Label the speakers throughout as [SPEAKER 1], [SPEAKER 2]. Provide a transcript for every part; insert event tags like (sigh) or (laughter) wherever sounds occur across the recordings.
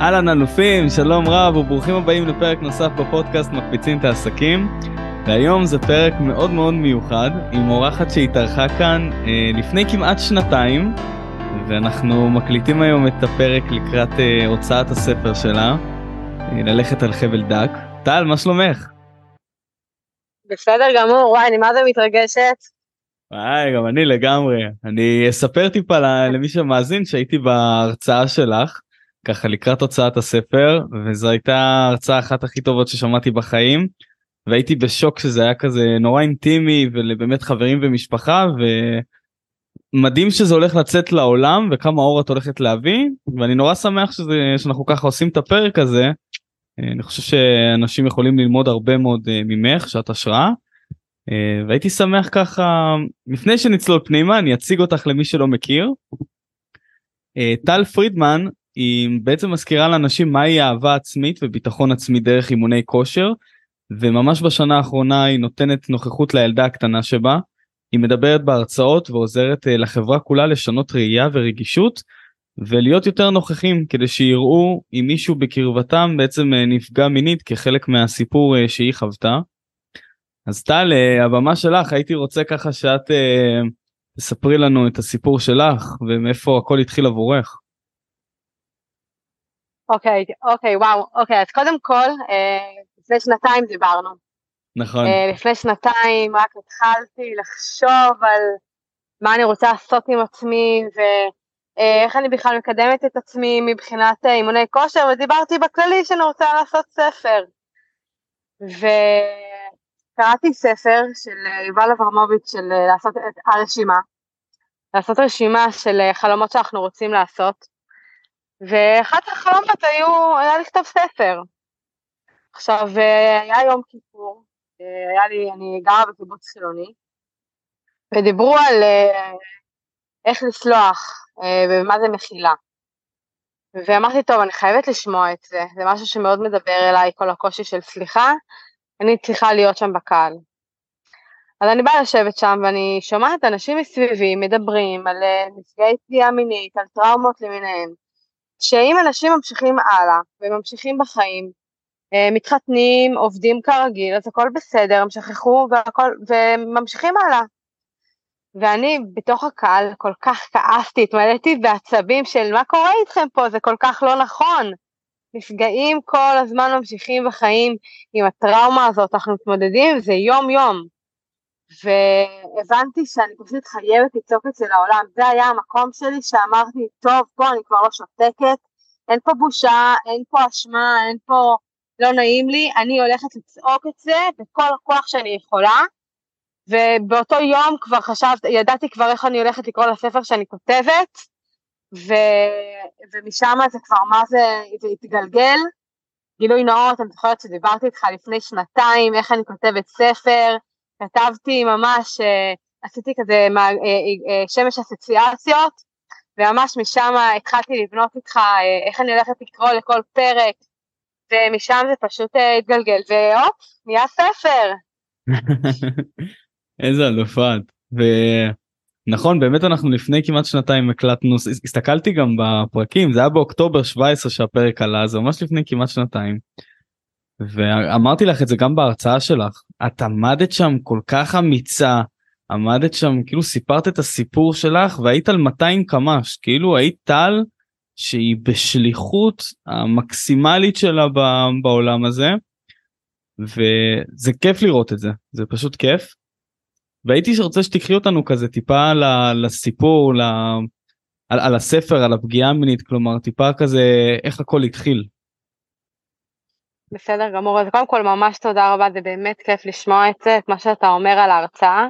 [SPEAKER 1] אהלן אלופים, שלום רב וברוכים הבאים לפרק נוסף בפודקאסט מקפיצים את העסקים. והיום זה פרק מאוד מאוד מיוחד עם אורחת שהתארחה כאן אה, לפני כמעט שנתיים ואנחנו מקליטים היום את הפרק לקראת אה, הוצאת הספר שלה, אה, ללכת על חבל דק. טל, מה שלומך?
[SPEAKER 2] בסדר גמור, וואי, אני מה זה מתרגשת.
[SPEAKER 1] וואי, גם אני לגמרי. אני אספר טיפה למי שמאזין שהייתי בהרצאה שלך. ככה לקראת הוצאת הספר וזו הייתה ההרצאה אחת הכי טובות ששמעתי בחיים והייתי בשוק שזה היה כזה נורא אינטימי ולבאמת חברים ומשפחה ומדהים שזה הולך לצאת לעולם וכמה אור את הולכת להביא ואני נורא שמח שזה שאנחנו ככה עושים את הפרק הזה. אני חושב שאנשים יכולים ללמוד הרבה מאוד אה, ממך שאת השראה. אה, והייתי שמח ככה לפני שנצלול פנימה אני אציג אותך למי שלא מכיר. אה, טל פרידמן היא בעצם מזכירה לאנשים מהי אהבה עצמית וביטחון עצמי דרך אימוני כושר וממש בשנה האחרונה היא נותנת נוכחות לילדה הקטנה שבה. היא מדברת בהרצאות ועוזרת אה, לחברה כולה לשנות ראייה ורגישות ולהיות יותר נוכחים כדי שיראו אם מישהו בקרבתם בעצם אה, נפגע מינית כחלק מהסיפור אה, שהיא חוותה. אז טל הבמה שלך הייתי רוצה ככה שאת תספרי לנו את הסיפור שלך ומאיפה הכל התחיל עבורך.
[SPEAKER 2] אוקיי, אוקיי, וואו, אוקיי, אז קודם כל, אה, לפני שנתיים דיברנו.
[SPEAKER 1] נכון. אה,
[SPEAKER 2] לפני שנתיים רק התחלתי לחשוב על מה אני רוצה לעשות עם עצמי ואיך אני בכלל מקדמת את עצמי מבחינת אה, אימוני כושר, ודיברתי בכללי שאני רוצה לעשות ספר. וקראתי ספר של יובל אברמוביץ' של לעשות את הרשימה, לעשות רשימה של חלומות שאנחנו רוצים לעשות. ואחת החלומות היו, היה לכתוב ספר. עכשיו, אה, היה יום כיפור, אה, היה לי, אני גרה בקיבוץ חילוני, ודיברו על אה, איך לסלוח ומה זה מחילה. ואמרתי, טוב, אני חייבת לשמוע את זה, זה משהו שמאוד מדבר אליי, כל הקושי של סליחה, אני צריכה להיות שם בקהל. אז אני באה לשבת שם ואני שומעת אנשים מסביבי מדברים על נפגעי פגיעה מינית, על טראומות למיניהם. שאם אנשים ממשיכים הלאה וממשיכים בחיים, אה, מתחתנים, עובדים כרגיל, אז הכל בסדר, הם שכחו והכל, וממשיכים הלאה. ואני בתוך הקהל כל כך כעסתי, התמלאתי בעצבים של מה קורה איתכם פה, זה כל כך לא נכון. נפגעים כל הזמן ממשיכים בחיים עם הטראומה הזאת, אנחנו מתמודדים עם זה יום יום. והבנתי שאני פשוט חייבת לצעוק את זה לעולם, זה היה המקום שלי שאמרתי, טוב, פה אני כבר לא שותקת, אין פה בושה, אין פה אשמה, אין פה לא נעים לי, אני הולכת לצעוק את זה בכל הכוח שאני יכולה, ובאותו יום כבר חשבתי, ידעתי כבר איך אני הולכת לקרוא לספר שאני כותבת, ו... ומשם זה כבר מה זה, זה התגלגל. גילוי נאות, אני זוכרת שדיברתי איתך לפני שנתיים, איך אני כותבת ספר, כתבתי ממש, אה, עשיתי כזה אה, אה, שמש אסוציאציות, וממש משם התחלתי לבנות איתך איך אני הולכת לקרוא לכל פרק, ומשם זה פשוט התגלגל, והופ, נהיה ספר. (laughs)
[SPEAKER 1] איזה אלופה את. ונכון, באמת אנחנו לפני כמעט שנתיים הקלטנו, הסתכלתי גם בפרקים, זה היה באוקטובר 17 שהפרק עלה, זה ממש לפני כמעט שנתיים. ואמרתי לך את זה גם בהרצאה שלך, את עמדת שם כל כך אמיצה, עמדת שם, כאילו סיפרת את הסיפור שלך והיית על 200 קמ"ש, כאילו היית טל שהיא בשליחות המקסימלית שלה בעולם הזה, וזה כיף לראות את זה, זה פשוט כיף. והייתי רוצה שתקחי אותנו כזה טיפה לסיפור, על, על הספר, על הפגיעה המינית, כלומר טיפה כזה איך הכל התחיל.
[SPEAKER 2] בסדר גמור, אז קודם כל ממש תודה רבה, זה באמת כיף לשמוע את זה, את מה שאתה אומר על ההרצאה,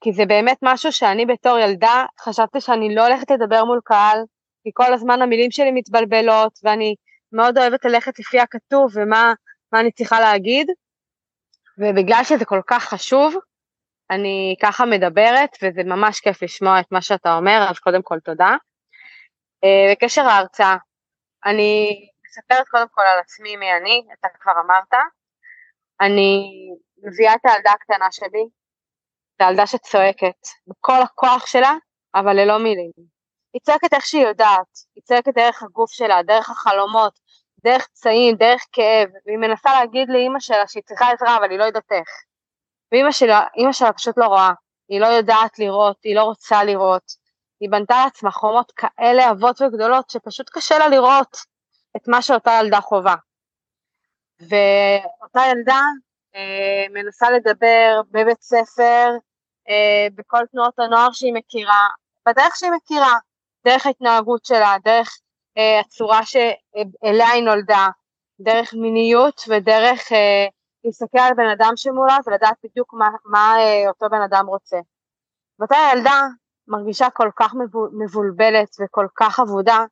[SPEAKER 2] כי זה באמת משהו שאני בתור ילדה חשבתי שאני לא הולכת לדבר מול קהל, כי כל הזמן המילים שלי מתבלבלות, ואני מאוד אוהבת ללכת לפי הכתוב ומה אני צריכה להגיד, ובגלל שזה כל כך חשוב, אני ככה מדברת, וזה ממש כיף לשמוע את מה שאתה אומר, אז קודם כל תודה. אה, בקשר להרצאה, אני מספרת קודם כל על עצמי מי אני, אתה כבר אמרת. אני מביאה את הילדה הקטנה שלי, את הילדה שצועקת בכל הכוח שלה, אבל ללא מילים. היא צועקת איך שהיא יודעת, היא צועקת דרך הגוף שלה, דרך החלומות, דרך פצעים, דרך כאב, והיא מנסה להגיד לאימא שלה שהיא צריכה עזרה אבל היא לא יודעת איך. ואימא שלה, שלה פשוט לא רואה, היא לא יודעת לראות, היא לא רוצה לראות. היא בנתה לעצמה חומות כאלה עבות וגדולות שפשוט קשה לה לראות את מה שאותה ילדה חווה. ואותה ילדה אה, מנסה לדבר בבית ספר, אה, בכל תנועות הנוער שהיא מכירה, בדרך שהיא מכירה, דרך ההתנהגות שלה, דרך אה, הצורה שאליה היא נולדה, דרך מיניות ודרך אה, להסתכל על בן אדם שמולה ולדעת בדיוק מה, מה אה, אותו בן אדם רוצה. ואותה ילדה מרגישה כל כך מבולבלת וכל כך אבודה,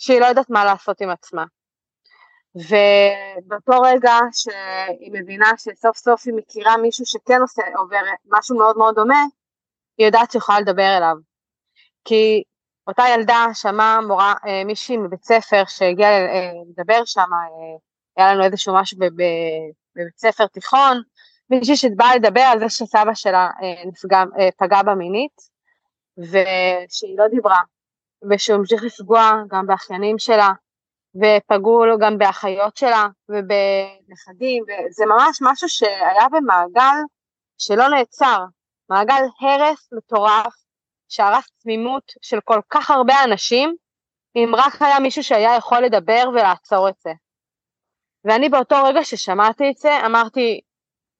[SPEAKER 2] שהיא לא יודעת מה לעשות עם עצמה. ובאותו רגע שהיא מבינה שסוף סוף היא מכירה מישהו שכן עושה, עובר משהו מאוד מאוד דומה, היא יודעת שהיא יכולה לדבר אליו. כי אותה ילדה שמעה מורה, אה, מישהי מבית ספר שהגיעה אה, לדבר שם, אה, היה לנו איזשהו משהו בבית ספר תיכון, מישהי שבאה לדבר על זה שסבא שלה נפגע, פגע בה מינית, ושהיא לא דיברה, ושהוא המשיך לפגוע גם באחיינים שלה, ופגעו לו גם באחיות שלה ובנכדים, וזה ממש משהו שהיה במעגל שלא נעצר, מעגל הרס מטורף שהרס תמימות של כל כך הרבה אנשים, אם רק היה מישהו שהיה יכול לדבר ולעצור את זה. ואני באותו רגע ששמעתי את זה, אמרתי,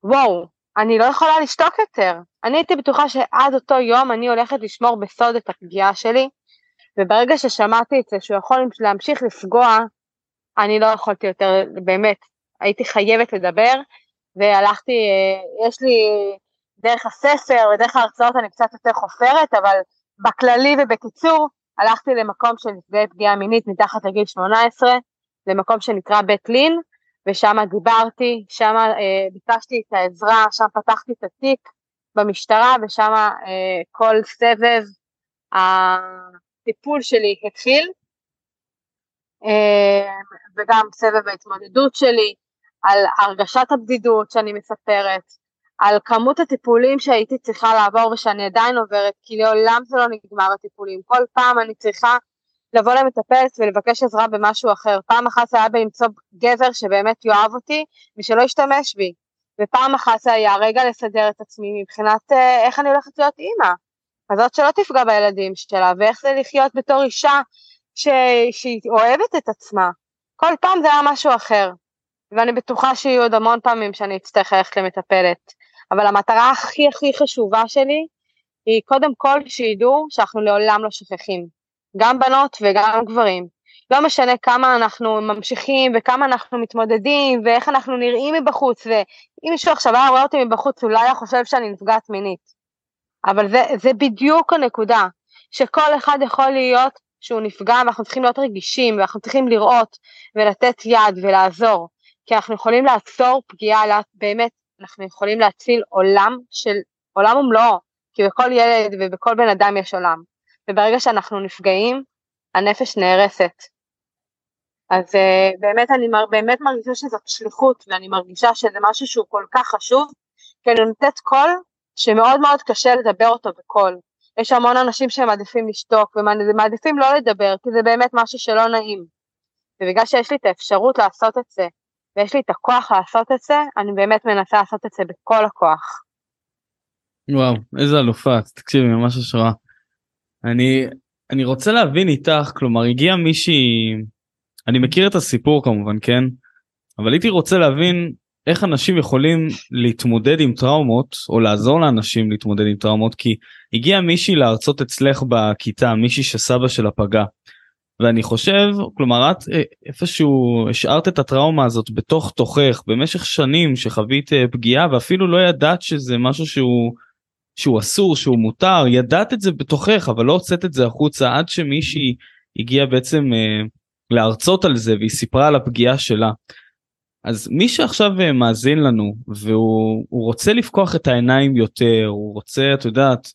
[SPEAKER 2] וואו, אני לא יכולה לשתוק יותר. אני הייתי בטוחה שעד אותו יום אני הולכת לשמור בסוד את הפגיעה שלי, וברגע ששמעתי את זה שהוא יכול להמשיך לפגוע, אני לא יכולתי יותר, באמת, הייתי חייבת לדבר, והלכתי, אה, יש לי דרך הספר ודרך ההרצאות אני קצת יותר חופרת, אבל בכללי ובקיצור, הלכתי למקום של נפגעי פגיעה מינית מתחת לגיל 18, למקום שנקרא בית לין, ושם דיברתי, שם אה, ביקשתי את העזרה, שם פתחתי את התיק במשטרה, ושם אה, כל סבב הטיפול שלי התחיל, אה, וגם סבב ההתמודדות שלי, על הרגשת הבדידות שאני מספרת, על כמות הטיפולים שהייתי צריכה לעבור ושאני עדיין עוברת, כי לעולם זה לא נגמר הטיפולים. כל פעם אני צריכה לבוא למטפלת ולבקש עזרה במשהו אחר. פעם אחת זה היה בלמצוא גבר שבאמת יאהב אותי ושלא ישתמש בי. ופעם אחת זה היה רגע לסדר את עצמי מבחינת אה, איך אני הולכת להיות אימא. כזאת שלא תפגע בילדים שלה, ואיך זה לחיות בתור אישה ש... שהיא אוהבת את עצמה. כל פעם זה היה משהו אחר. ואני בטוחה שיהיו עוד המון פעמים שאני אצטרך ללכת למטפלת. אבל המטרה הכי הכי חשובה שלי היא קודם כל שידעו שאנחנו לעולם לא שוכחים. גם בנות וגם גברים. לא משנה כמה אנחנו ממשיכים וכמה אנחנו מתמודדים ואיך אנחנו נראים מבחוץ ואם מישהו עכשיו היה רואה אותי מבחוץ אולי היה חושב שאני נפגעת מינית. אבל זה, זה בדיוק הנקודה, שכל אחד יכול להיות שהוא נפגע ואנחנו צריכים להיות רגישים ואנחנו צריכים לראות ולתת יד ולעזור, כי אנחנו יכולים לעצור פגיעה באמת אנחנו יכולים להציל עולם של, עולם ומלואו, כי בכל ילד ובכל בן אדם יש עולם, וברגע שאנחנו נפגעים, הנפש נהרסת. אז uh, באמת אני באמת מרגישה שזאת שליחות, ואני מרגישה שזה משהו שהוא כל כך חשוב, כי אני נותנת קול שמאוד מאוד קשה לדבר אותו בקול. יש המון אנשים שמעדיפים לשתוק ומעדיפים לא לדבר, כי זה באמת משהו שלא נעים. ובגלל שיש לי את האפשרות לעשות את זה, ויש לי את הכוח לעשות את זה, אני באמת מנסה לעשות את זה בכל הכוח.
[SPEAKER 1] וואו, איזה אלופה, תקשיבי, ממש השראה. אני, אני רוצה להבין איתך, כלומר, הגיע מישהי, אני מכיר את הסיפור כמובן, כן? אבל הייתי רוצה להבין איך אנשים יכולים להתמודד עם טראומות, או לעזור לאנשים להתמודד עם טראומות, כי הגיע מישהי להרצות אצלך בכיתה, מישהי שסבא שלה פגע. ואני חושב כלומר את אה, איפשהו השארת את הטראומה הזאת בתוך תוכך במשך שנים שחווית אה, פגיעה ואפילו לא ידעת שזה משהו שהוא שהוא אסור שהוא מותר ידעת את זה בתוכך אבל לא הוצאת את זה החוצה עד שמישהי הגיעה בעצם אה, להרצות על זה והיא סיפרה על הפגיעה שלה. אז מי שעכשיו אה, מאזין לנו והוא רוצה לפקוח את העיניים יותר הוא רוצה את יודעת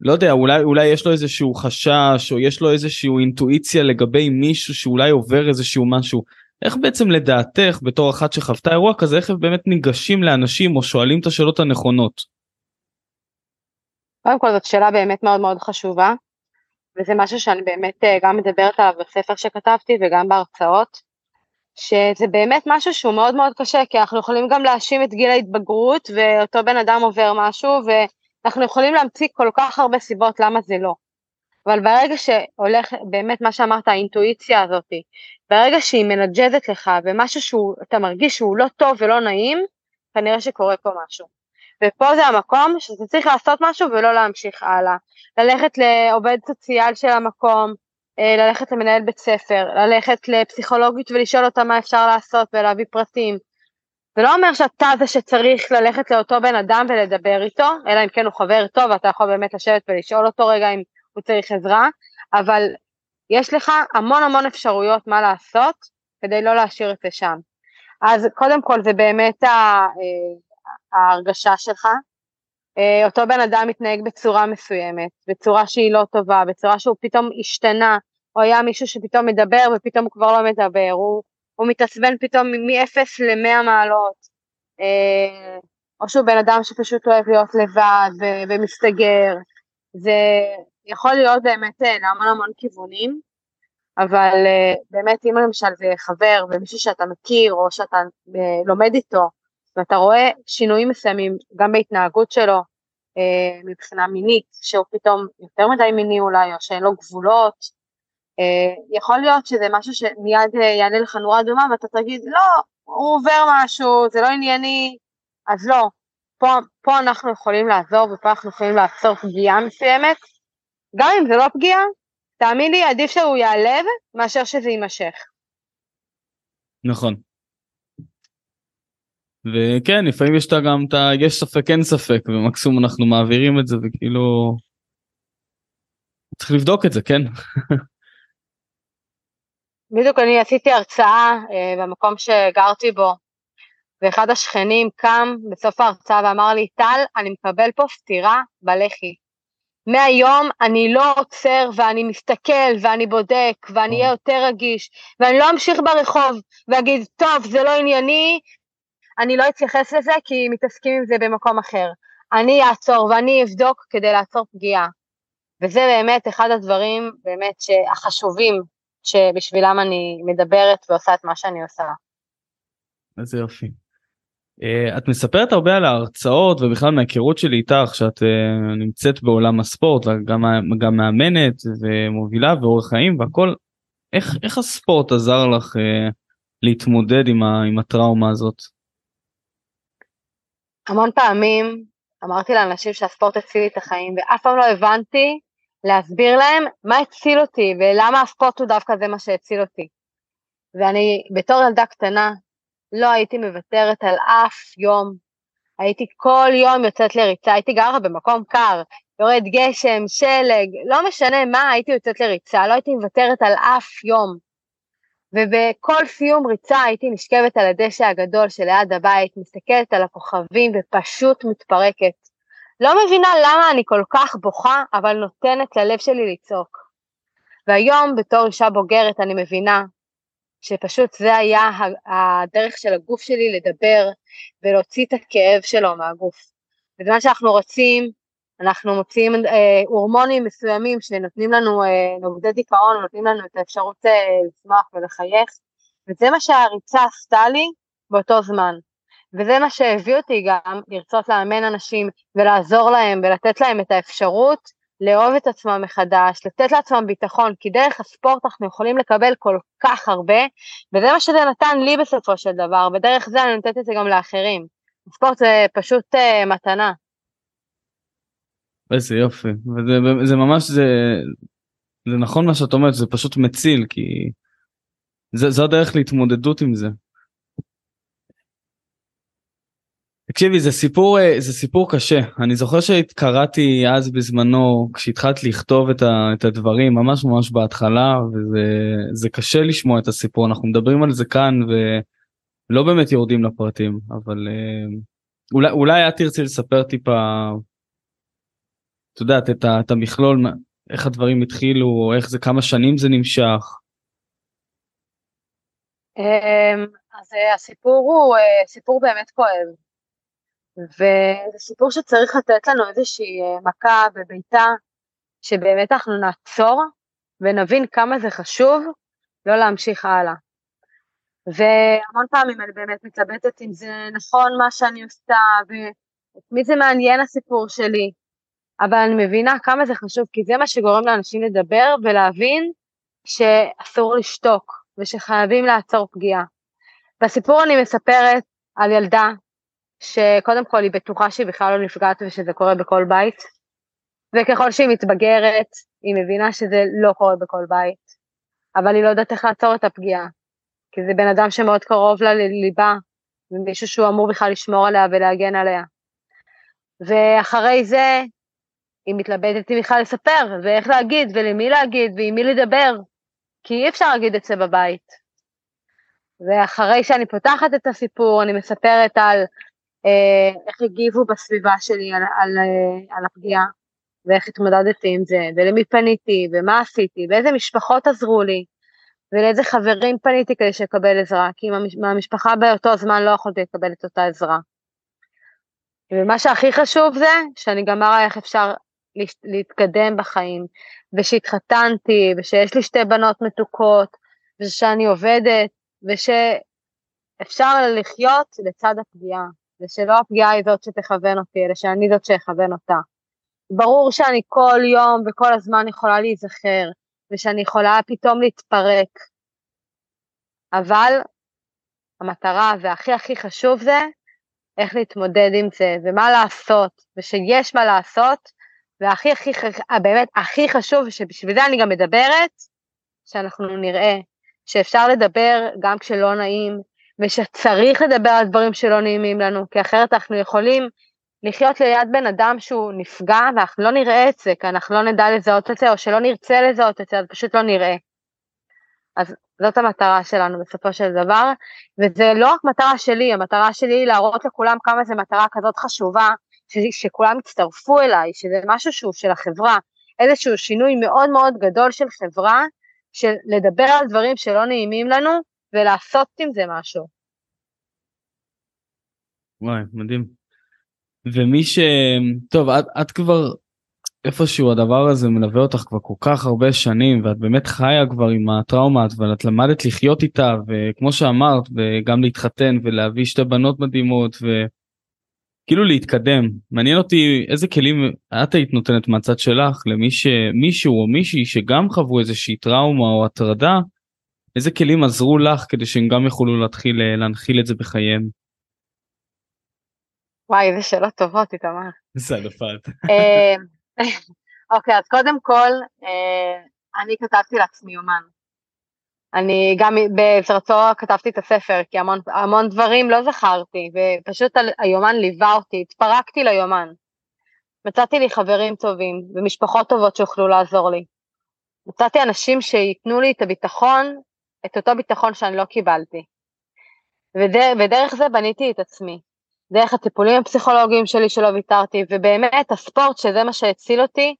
[SPEAKER 1] לא יודע אולי אולי יש לו איזשהו חשש או יש לו איזשהו אינטואיציה לגבי מישהו שאולי עובר איזשהו משהו איך בעצם לדעתך בתור אחת שחוותה אירוע כזה איך באמת ניגשים לאנשים או שואלים את השאלות הנכונות.
[SPEAKER 2] קודם כל זאת שאלה באמת מאוד מאוד חשובה וזה משהו שאני באמת אה, גם מדברת עליו בספר שכתבתי וגם בהרצאות שזה באמת משהו שהוא מאוד מאוד קשה, כי אנחנו יכולים גם להאשים את גיל ההתבגרות, ואותו בן אדם עובר משהו, ואנחנו יכולים להמציא כל כך הרבה סיבות למה זה לא. אבל ברגע שהולך, באמת מה שאמרת, האינטואיציה הזאתי, ברגע שהיא מנג'זת לך ומשהו שאתה מרגיש שהוא לא טוב ולא נעים, כנראה שקורה פה משהו. ופה זה המקום שאתה צריך לעשות משהו ולא להמשיך הלאה. ללכת לעובד סוציאל של המקום, ללכת למנהל בית ספר, ללכת לפסיכולוגית ולשאול אותה מה אפשר לעשות ולהביא פרטים. זה לא אומר שאתה זה שצריך ללכת לאותו בן אדם ולדבר איתו, אלא אם כן הוא חבר טוב ואתה יכול באמת לשבת ולשאול אותו רגע אם הוא צריך עזרה, אבל יש לך המון המון אפשרויות מה לעשות כדי לא להשאיר את זה שם. אז קודם כל זה באמת אה, ההרגשה שלך, אה, אותו בן אדם מתנהג בצורה מסוימת, בצורה שהיא לא טובה, בצורה שהוא פתאום השתנה, או היה מישהו שפתאום מדבר ופתאום הוא כבר לא מדבר, הוא, הוא מתעצבן פתאום מ-0 ל-100 מעלות, אה, או שהוא בן אדם שפשוט אוהב להיות לבד ו- ומסתגר, זה יכול להיות באמת אה, להמון המון כיוונים, אבל באמת אם למשל זה חבר ומישהו שאתה מכיר או שאתה לומד איתו, ואתה רואה שינויים מסוימים גם בהתנהגות שלו אה, מבחינה מינית, שהוא פתאום יותר מדי מיני אולי, או שאין לו גבולות, אה, יכול להיות שזה משהו שמיד אה, יעלה לך נורה אדומה ואתה תגיד, לא, הוא עובר משהו, זה לא ענייני, אז לא, פה, פה אנחנו יכולים לעזור ופה אנחנו יכולים לעצור פגיעה מסוימת, גם אם זה לא פגיעה, תאמין לי, עדיף שהוא ייעלב מאשר שזה יימשך.
[SPEAKER 1] נכון. וכן לפעמים יש גם את ה... יש ספק אין ספק ומקסימום אנחנו מעבירים את זה וכאילו צריך לבדוק את זה כן. (laughs)
[SPEAKER 2] בדיוק אני עשיתי הרצאה אה, במקום שגרתי בו ואחד השכנים קם בסוף ההרצאה ואמר לי טל אני מקבל פה סטירה בלחי. מהיום אני לא עוצר ואני מסתכל ואני בודק ואני אהיה יותר רגיש ואני לא אמשיך ברחוב ואגיד טוב זה לא ענייני אני לא אתייחס לזה כי מתעסקים עם זה במקום אחר. אני אעצור ואני אבדוק כדי לעצור פגיעה. וזה באמת אחד הדברים באמת החשובים שבשבילם אני מדברת ועושה את מה שאני עושה.
[SPEAKER 1] איזה יופי. Uh, את מספרת הרבה על ההרצאות ובכלל מההיכרות שלי איתך שאת uh, נמצאת בעולם הספורט וגם גם מאמנת ומובילה ואורח חיים והכל איך איך הספורט עזר לך uh, להתמודד עם, ה, עם הטראומה הזאת.
[SPEAKER 2] המון פעמים אמרתי לאנשים שהספורט הציל לי את החיים, ואף פעם לא הבנתי להסביר להם מה הציל אותי ולמה הספורט הוא דווקא זה מה שהציל אותי. ואני בתור ילדה קטנה לא הייתי מוותרת על אף יום. הייתי כל יום יוצאת לריצה, הייתי גרה במקום קר, יורד גשם, שלג, לא משנה מה, הייתי יוצאת לריצה, לא הייתי מוותרת על אף יום. ובכל סיום ריצה הייתי נשכבת על הדשא הגדול שליד הבית, מסתכלת על הכוכבים ופשוט מתפרקת. לא מבינה למה אני כל כך בוכה, אבל נותנת ללב שלי לצעוק. והיום בתור אישה בוגרת אני מבינה שפשוט זה היה הדרך של הגוף שלי לדבר ולהוציא את הכאב שלו מהגוף. בזמן שאנחנו רוצים אנחנו מוציאים אה, הורמונים מסוימים שנותנים לנו אה, נוגדי דיכאון, נותנים לנו את האפשרות אה, לצמוח ולחייך, וזה מה שהריצה עשתה לי באותו זמן. וזה מה שהביא אותי גם לרצות לאמן אנשים ולעזור להם ולתת להם את האפשרות לאהוב את עצמם מחדש, לתת לעצמם ביטחון, כי דרך הספורט אנחנו יכולים לקבל כל כך הרבה, וזה מה שזה נתן לי בסופו של דבר, ודרך זה אני נותנת את זה גם לאחרים. הספורט זה פשוט uh, מתנה.
[SPEAKER 1] איזה יופי וזה זה ממש זה זה נכון מה שאת אומרת זה פשוט מציל כי זה זו הדרך להתמודדות עם זה. תקשיבי זה סיפור זה סיפור קשה. אני זוכר שקראתי אז בזמנו כשהתחלת לכתוב את, ה, את הדברים ממש ממש בהתחלה וזה זה קשה לשמוע את הסיפור. אנחנו מדברים על זה כאן ולא באמת יורדים לפרטים אבל אה, אולי אולי את תרצי לספר טיפה את יודעת את, את המכלול איך הדברים התחילו או איך זה כמה שנים זה נמשך.
[SPEAKER 2] אמ, אז אה, הסיפור הוא אה, סיפור באמת כואב וזה סיפור שצריך לתת לנו איזושהי אה, מכה בביתה שבאמת אנחנו נעצור ונבין כמה זה חשוב לא להמשיך הלאה. והמון פעמים אני באמת מתלבטת אם זה נכון מה שאני עושה, ואת מי זה מעניין הסיפור שלי, אבל אני מבינה כמה זה חשוב, כי זה מה שגורם לאנשים לדבר ולהבין שאסור לשתוק, ושחייבים לעצור פגיעה. בסיפור אני מספרת על ילדה שקודם כל היא בטוחה שהיא בכלל לא נפגעת ושזה קורה בכל בית, וככל שהיא מתבגרת, היא מבינה שזה לא קורה בכל בית, אבל היא לא יודעת איך לעצור את הפגיעה, כי זה בן אדם שמאוד קרוב לה לליבה, ומישהו שהוא אמור בכלל לשמור עליה ולהגן עליה. ואחרי זה, היא מתלבטת אם בכלל לספר, ואיך להגיד, ולמי להגיד, ועם מי לדבר, כי אי אפשר להגיד את זה בבית. ואחרי שאני פותחת את הסיפור, אני מספרת על איך הגיבו בסביבה שלי על, על, אה, על הפגיעה, ואיך התמודדתי עם זה, ולמי פניתי, ומה עשיתי, ואיזה משפחות עזרו לי, ולאיזה חברים פניתי כדי שאקבל עזרה, כי מהמשפחה באותו זמן לא יכולתי לקבל את אותה עזרה. ומה שהכי חשוב זה שאני גם מראה איך אפשר להתקדם בחיים, ושהתחתנתי, ושיש לי שתי בנות מתוקות, ושאני עובדת, ושאפשר לחיות לצד הפגיעה, ושלא הפגיעה היא זאת שתכוון אותי, אלא שאני זאת שאכוון אותה. ברור שאני כל יום וכל הזמן יכולה להיזכר, ושאני יכולה פתאום להתפרק, אבל המטרה והכי הכי חשוב זה איך להתמודד עם זה, ומה לעשות, ושיש מה לעשות, והכי הכי, באמת הכי חשוב, שבשביל זה אני גם מדברת, שאנחנו נראה שאפשר לדבר גם כשלא נעים, ושצריך לדבר על דברים שלא נעימים לנו, כי אחרת אנחנו יכולים לחיות ליד בן אדם שהוא נפגע ואנחנו לא נראה את זה, כי אנחנו לא נדע לזהות את זה, או שלא נרצה לזהות את זה, אז פשוט לא נראה. אז זאת המטרה שלנו בסופו של דבר, וזה לא רק מטרה שלי, המטרה שלי היא להראות לכולם כמה זו מטרה כזאת חשובה, ש- שכולם יצטרפו אליי, שזה משהו שהוא של החברה, איזשהו שינוי מאוד מאוד גדול של חברה, של לדבר על דברים שלא נעימים לנו ולעשות עם זה משהו.
[SPEAKER 1] וואי, מדהים. ומי ש... טוב, את, את כבר איפשהו הדבר הזה מלווה אותך כבר כל כך הרבה שנים ואת באמת חיה כבר עם הטראומה ואת למדת לחיות איתה וכמו שאמרת וגם להתחתן ולהביא שתי בנות מדהימות וכאילו להתקדם מעניין אותי איזה כלים את היית נותנת מהצד שלך למי שמישהו או מישהי שגם חוו איזושהי טראומה או הטרדה איזה כלים עזרו לך כדי שהם גם יוכלו להתחיל אה, להנחיל את זה בחייהם.
[SPEAKER 2] וואי איזה שאלות טובות איתמר.
[SPEAKER 1] זה אלופת.
[SPEAKER 2] אה, (laughs) אוקיי אז קודם כל אה, אני כתבתי לעצמי יומן. אני גם בעזרתו כתבתי את הספר כי המון, המון דברים לא זכרתי ופשוט היומן ליווה אותי, התפרקתי ליומן. מצאתי לי חברים טובים ומשפחות טובות שיוכלו לעזור לי. מצאתי אנשים שייתנו לי את הביטחון את אותו ביטחון שאני לא קיבלתי. ודרך, ודרך זה בניתי את עצמי. דרך הטיפולים הפסיכולוגיים שלי שלא ויתרתי, ובאמת הספורט שזה מה שהציל אותי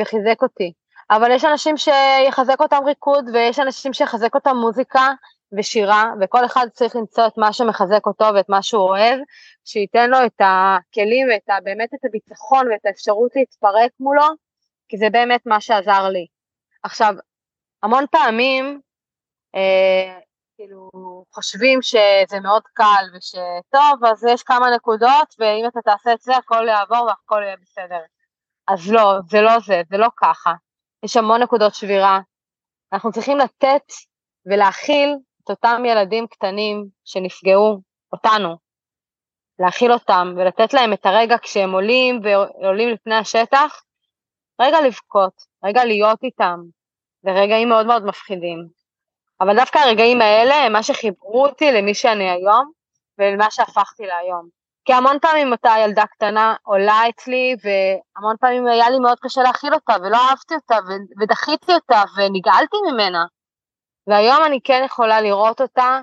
[SPEAKER 2] וחיזק אותי. אבל יש אנשים שיחזק אותם ריקוד, ויש אנשים שיחזק אותם מוזיקה ושירה, וכל אחד צריך למצוא את מה שמחזק אותו ואת מה שהוא אוהב, שייתן לו את הכלים ואת באמת את הביטחון ואת האפשרות להתפרק מולו, כי זה באמת מה שעזר לי. עכשיו, המון פעמים כאילו חושבים שזה מאוד קל ושטוב אז יש כמה נקודות ואם אתה תעשה את זה הכל יעבור והכל יהיה בסדר. אז לא, זה לא זה, זה לא ככה. יש המון נקודות שבירה. אנחנו צריכים לתת ולהכיל את אותם ילדים קטנים שנפגעו, אותנו, להכיל אותם ולתת להם את הרגע כשהם עולים ועולים לפני השטח, רגע לבכות, רגע להיות איתם, ורגעים מאוד מאוד מפחידים. אבל דווקא הרגעים האלה הם מה שחיברו אותי למי שאני היום ולמה שהפכתי להיום. כי המון פעמים אותה ילדה קטנה עולה אצלי והמון פעמים היה לי מאוד קשה להכיל אותה ולא אהבתי אותה ודחיתי אותה ונגעלתי ממנה. והיום אני כן יכולה לראות אותה,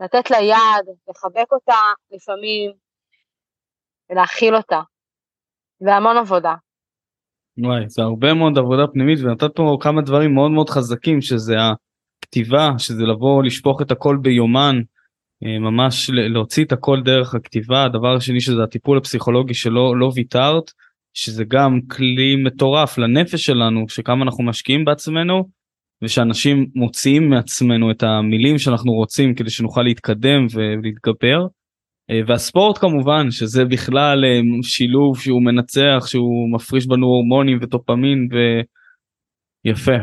[SPEAKER 2] לתת לה יד, לחבק אותה לפעמים ולהכיל אותה. והמון עבודה.
[SPEAKER 1] וואי, זה הרבה מאוד עבודה פנימית ונתת פה כמה דברים מאוד מאוד חזקים שזה כתיבה שזה לבוא לשפוך את הכל ביומן אה, ממש להוציא את הכל דרך הכתיבה הדבר השני שזה הטיפול הפסיכולוגי שלא לא ויתרת שזה גם כלי מטורף לנפש שלנו שכמה אנחנו משקיעים בעצמנו ושאנשים מוציאים מעצמנו את המילים שאנחנו רוצים כדי שנוכל להתקדם ולהתגבר. אה, והספורט כמובן שזה בכלל אה, שילוב שהוא מנצח שהוא מפריש בנו הורמונים וטופמין ויפה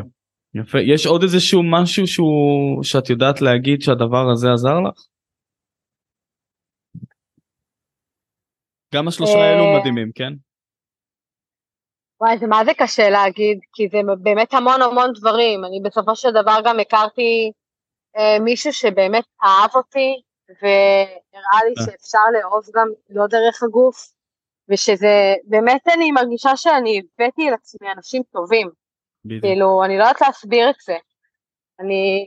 [SPEAKER 1] יפה יש עוד איזשהו משהו שהוא שאת יודעת להגיד שהדבר הזה עזר לך? גם השלושה האלו
[SPEAKER 2] אה,
[SPEAKER 1] מדהימים כן?
[SPEAKER 2] וואי, זה מה זה קשה להגיד, כי זה באמת המון המון דברים. אני בסופו של דבר גם הכרתי אה, מישהו שבאמת אהב אותי, והראה לי אה. שאפשר לאהוב גם לא דרך הגוף, ושזה, באמת אני מרגישה שאני הבאתי על עצמי אנשים טובים. בדיוק. כאילו, אני לא יודעת להסביר את זה. אני,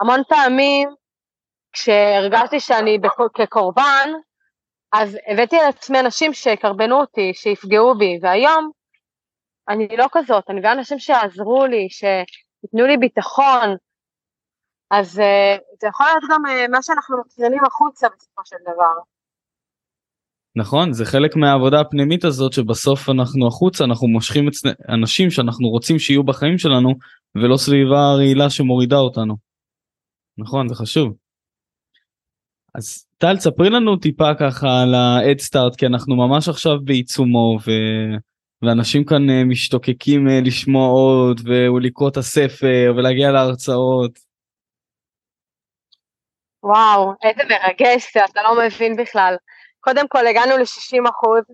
[SPEAKER 2] המון פעמים, כשהרגשתי שאני כקורבן, אז הבאתי על עצמי אנשים שיקרבנו אותי, שיפגעו בי, והיום אני לא כזאת, אני גם אנשים שיעזרו לי, שייתנו לי ביטחון, אז uh, זה יכול להיות גם uh, מה שאנחנו מקרינים החוצה בסופו של דבר.
[SPEAKER 1] נכון, זה חלק מהעבודה הפנימית הזאת שבסוף אנחנו החוצה, אנחנו מושכים את אנשים שאנחנו רוצים שיהיו בחיים שלנו, ולא סביבה רעילה שמורידה אותנו. נכון, זה חשוב. אז טל, ספרי לנו טיפה ככה על ה-Head כי אנחנו ממש עכשיו בעיצומו, ו... ואנשים כאן אה, משתוקקים אה, לשמוע עוד ולקרוא את הספר ולהגיע להרצאות.
[SPEAKER 2] וואו, איזה מרגש אתה לא מבין בכלל. קודם כל הגענו ל-60 אחוז.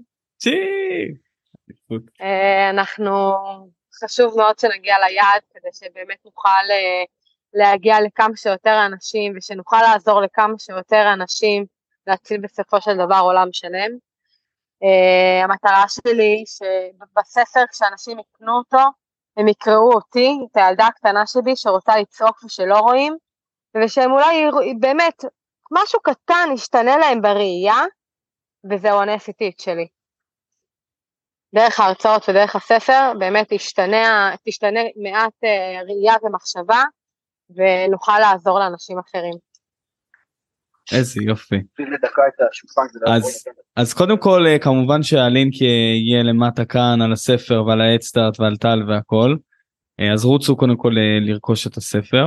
[SPEAKER 2] אה, אנחנו, חשוב מאוד שנגיע ליעד כדי שבאמת נוכל להגיע לכמה שיותר אנשים ושנוכל לעזור לכמה שיותר אנשים להציל בסופו של דבר עולם שלם. Uh, המטרה שלי שבספר כשאנשים יקנו אותו, הם יקראו אותי, את הילדה הקטנה שלי שרוצה לצעוק ושלא רואים, ושהם אולי באמת, משהו קטן ישתנה להם בראייה, וזהו הנס איטית שלי. דרך ההרצאות ודרך הספר באמת תשתנה, תשתנה מעט uh, ראייה ומחשבה, ונוכל לעזור לאנשים אחרים.
[SPEAKER 1] איזה יופי. אז, אז קודם כל אה, כמובן שהלינק יהיה למטה כאן על הספר ועל האדסטארט ועל טל והכל. אה, אז רוצו קודם כל אה, לרכוש את הספר.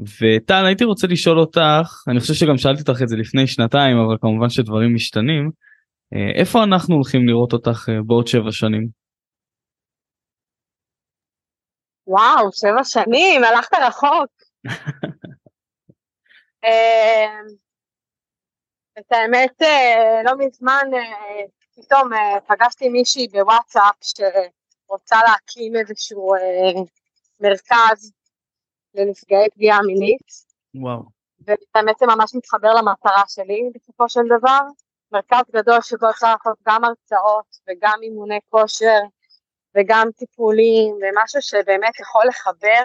[SPEAKER 1] וטל הייתי רוצה לשאול אותך אני חושב שגם שאלתי אותך את זה לפני שנתיים אבל כמובן שדברים משתנים. איפה אנחנו הולכים לראות אותך בעוד שבע שנים?
[SPEAKER 2] וואו שבע שנים הלכת רחוק. (laughs) את האמת, אה, לא מזמן אה, פתאום אה, פגשתי מישהי בוואטסאפ שרוצה להקים איזשהו מרכז לנפגעי פגיעה מינית.
[SPEAKER 1] וואו.
[SPEAKER 2] ובאמת זה ממש מתחבר למטרה שלי בסופו של דבר. מרכז גדול שבו אפשר לעשות גם הרצאות וגם אימוני כושר וגם טיפולים ומשהו שבאמת יכול לחבר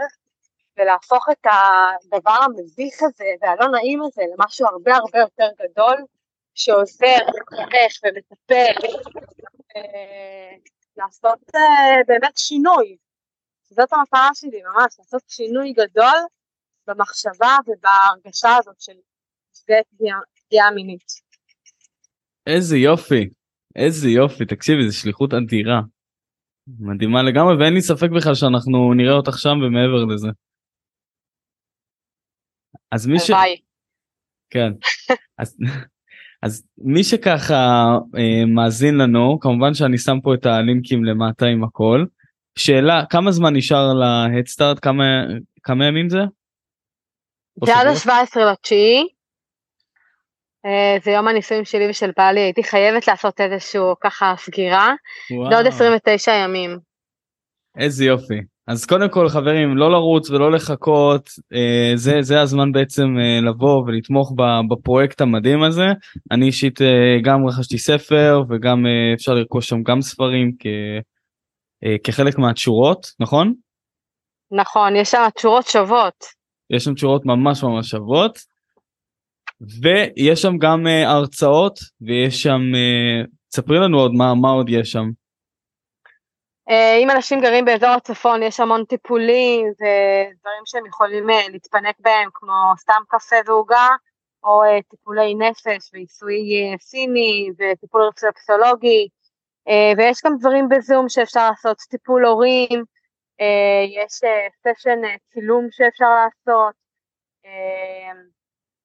[SPEAKER 2] ולהפוך את הדבר המביך הזה והלא נעים הזה למשהו הרבה הרבה יותר גדול, שעוזר, מתחנך ומטפל, אה, לעשות אה, באמת שינוי. זאת המטרה שלי ממש, לעשות שינוי גדול במחשבה ובהרגשה הזאת של נפגעי פגיעה מינית.
[SPEAKER 1] איזה יופי, איזה יופי, תקשיבי, זו שליחות אדירה. מדהימה לגמרי, ואין לי ספק בכלל שאנחנו נראה אותך שם ומעבר לזה. אז מי ש... כן. אז, אז מי שככה אה, מאזין לנו, כמובן שאני שם פה את הלינקים למטה עם הכל. שאלה, כמה זמן נשאר להדסטארט? כמה, כמה ימים זה?
[SPEAKER 2] זה עד ה-17 לתשיעי. אה, זה יום הנישואים שלי ושל בעלי, הייתי חייבת לעשות איזשהו ככה סגירה. וואו. זה עוד 29 ימים.
[SPEAKER 1] איזה יופי. אז קודם כל חברים לא לרוץ ולא לחכות אה, זה זה הזמן בעצם אה, לבוא ולתמוך בפרויקט המדהים הזה אני אישית גם רכשתי ספר וגם אפשר לרכוש שם גם ספרים כחלק מהתשורות נכון?
[SPEAKER 2] נכון יש שם תשורות שוות.
[SPEAKER 1] יש שם תשורות ממש ממש שוות ויש שם גם הרצאות ויש שם ספרי לנו עוד מה מה עוד יש שם.
[SPEAKER 2] אה, אם אנשים גרים באזור הצפון יש המון טיפולים ודברים שהם יכולים אה, להתפנק בהם כמו סתם קפה ועוגה או אה, טיפולי נפש ועיסוי סיני וטיפול רפלקסולוגי ויש גם דברים בזום שאפשר לעשות טיפול הורים יש סשן צילום שאפשר לעשות,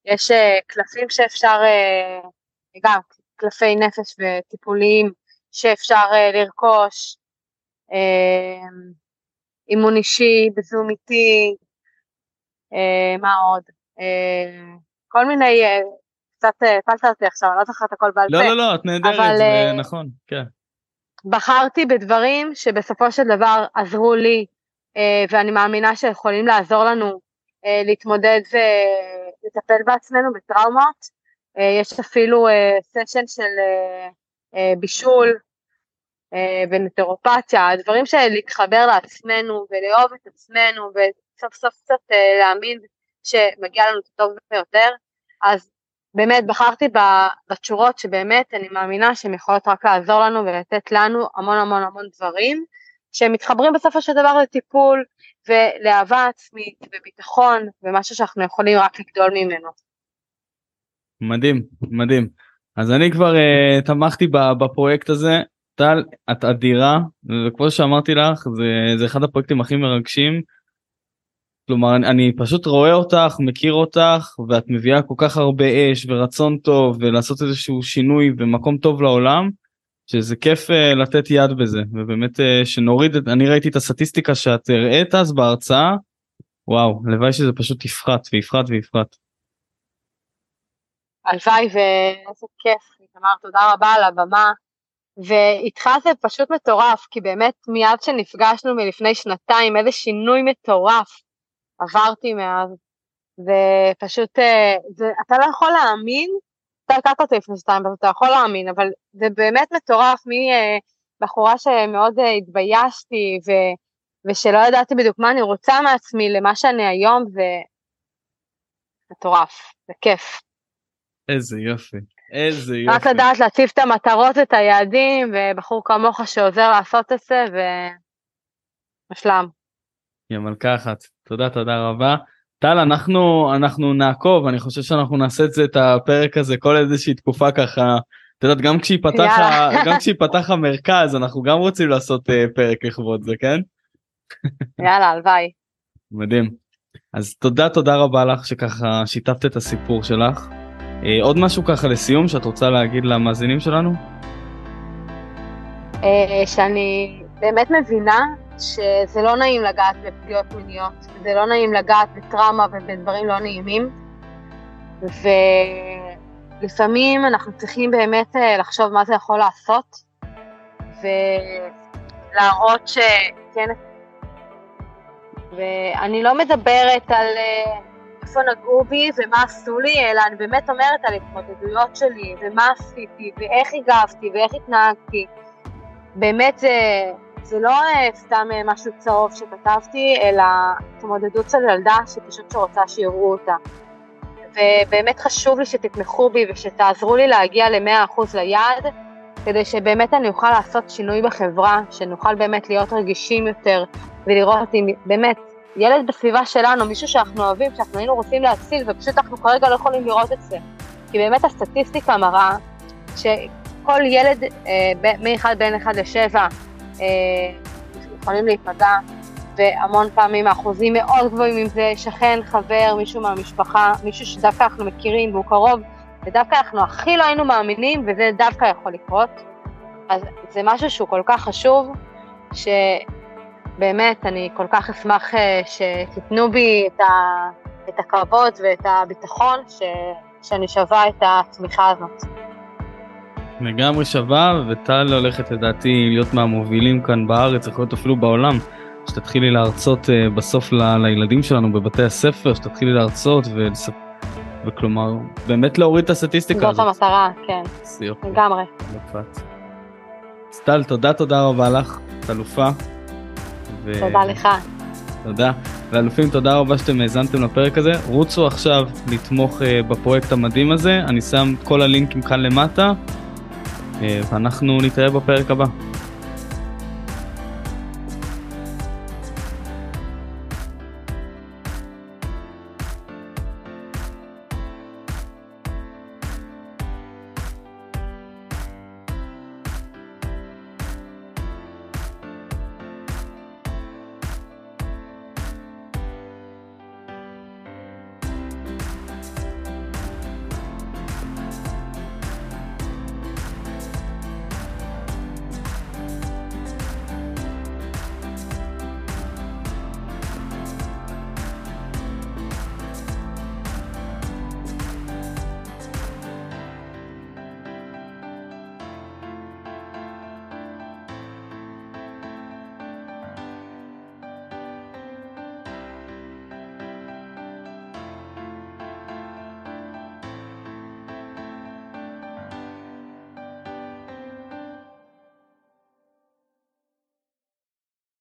[SPEAKER 2] יש קלפים שאפשר, גם קלפי נפש וטיפוליים שאפשר לרכוש, אימון אישי בזום איתי, מה עוד? כל מיני קצת הפלת אותי עכשיו, אני לא זוכרת הכל בעל
[SPEAKER 1] לא,
[SPEAKER 2] פה.
[SPEAKER 1] לא, לא, את נהדרת, זה
[SPEAKER 2] אה,
[SPEAKER 1] נכון, כן.
[SPEAKER 2] בחרתי בדברים שבסופו של דבר עזרו לי, אה, ואני מאמינה שיכולים לעזור לנו אה, להתמודד ולטפל בעצמנו בטראומות. אה, יש אפילו סשן של אה, אה, בישול אה, ונטרופתיה, דברים להתחבר לעצמנו ולאהוב את עצמנו וסוף סוף קצת אה, להאמין שמגיע לנו את הטוב ביותר. אז באמת בחרתי בתשורות שבאמת אני מאמינה שהן יכולות רק לעזור לנו ולתת לנו המון המון המון דברים שמתחברים בסופו של דבר לטיפול ולאהבה עצמית וביטחון ומשהו שאנחנו יכולים רק לגדול ממנו.
[SPEAKER 1] מדהים, מדהים. אז אני כבר uh, תמכתי בפרויקט הזה. טל, את אדירה, וכמו שאמרתי לך, זה, זה אחד הפרויקטים הכי מרגשים. כלומר, אני, אני פשוט רואה אותך, מכיר אותך, ואת מביאה כל כך הרבה אש ורצון טוב, ולעשות איזשהו שינוי ומקום טוב לעולם, שזה כיף uh, לתת יד בזה, ובאמת uh, שנוריד את, אני ראיתי את הסטטיסטיקה שאת הראית אז בהרצאה, וואו, הלוואי שזה פשוט יפחת ויפחת ויפחת.
[SPEAKER 2] הלוואי ואיזה כיף, תמר, תודה רבה על הבמה. ואיתך זה פשוט מטורף, כי באמת מיד כשנפגשנו מלפני שנתיים, איזה שינוי מטורף מאז. ופשוט, אה, זה, אתה לא יכול להאמין, אתה הכרת אותי לפני שנתיים, אז אתה יכול להאמין, אבל זה באמת מטורף, מבחורה אה, שמאוד אה, התביישתי, ו, ושלא ידעתי בדיוק מה אני רוצה מעצמי למה שאני היום, זה מטורף, זה כיף.
[SPEAKER 1] איזה יופי, איזה יופי.
[SPEAKER 2] רק לדעת להציב את המטרות ואת היעדים, ובחור כמוך שעוזר לעשות את זה, ומושלם.
[SPEAKER 1] יא מלכה אחת, תודה תודה רבה. טל אנחנו אנחנו נעקוב אני חושב שאנחנו נעשה את זה את הפרק הזה כל איזושהי תקופה ככה. את יודעת גם כשיפתח ה-. (laughs) גם כשיפתח המרכז אנחנו גם רוצים לעשות אה, פרק לכבוד זה כן (laughs)
[SPEAKER 2] יאללה, הלוואי.
[SPEAKER 1] מדהים אז תודה תודה רבה לך שככה שיתפת את הסיפור שלך אה, עוד משהו ככה לסיום שאת רוצה להגיד למאזינים שלנו
[SPEAKER 2] אה, שאני באמת מבינה שזה לא נעים לגעת בפגיעות מיניות, זה לא נעים לגעת בטראומה ובדברים לא נעימים, ולפעמים אנחנו צריכים באמת אה, לחשוב מה זה יכול לעשות, ולהראות שכן, ואני לא מדברת על אה, איפה נגעו בי ומה עשו לי, אלא אני באמת אומרת על התמודדויות שלי, ומה עשיתי, ואיך הגבתי, ואיך התנהגתי. באמת זה, זה לא אה, סתם אה, משהו צהוב שכתבתי, אלא התמודדות של ילדה שפשוט שרוצה שיראו אותה. ובאמת חשוב לי שתתמכו בי ושתעזרו לי להגיע ל-100% ליעד, כדי שבאמת אני אוכל לעשות שינוי בחברה, שנוכל באמת להיות רגישים יותר, ולראות אם באמת ילד בסביבה שלנו, מישהו שאנחנו אוהבים, שאנחנו היינו רוצים להציל, ופשוט אנחנו כרגע לא יכולים לראות את זה. כי באמת הסטטיסטיקה מראה שכל ילד אה, מ-1 בין 1 ל-7 אה, יכולים להיפגע, והמון פעמים האחוזים מאוד גבוהים, אם זה שכן, חבר, מישהו מהמשפחה, מישהו שדווקא אנחנו מכירים והוא קרוב, ודווקא אנחנו הכי לא היינו מאמינים, וזה דווקא יכול לקרות. אז זה משהו שהוא כל כך חשוב, שבאמת אני כל כך אשמח אה, שתיתנו בי את, ה, את הכבוד ואת הביטחון ש, שאני שווה את התמיכה הזאת.
[SPEAKER 1] לגמרי שווה וטל הולכת לדעתי להיות מהמובילים כאן בארץ יכול להיות אפילו בעולם שתתחילי להרצות אה, בסוף ל- לילדים שלנו בבתי הספר שתתחילי להרצות ולספ... וכלומר באמת להוריד את הסטטיסטיקה
[SPEAKER 2] זאת
[SPEAKER 1] הזאת.
[SPEAKER 2] המטרה, כן,
[SPEAKER 1] יופי,
[SPEAKER 2] לגמרי.
[SPEAKER 1] יפת. אז טל תודה תודה רבה לך את אלופה. ו-
[SPEAKER 2] תודה לך.
[SPEAKER 1] תודה. ואלופים תודה רבה שאתם האזנתם לפרק הזה רוצו עכשיו לתמוך uh, בפרויקט המדהים הזה אני שם כל הלינקים כאן למטה ואנחנו נתראה בפרק הבא.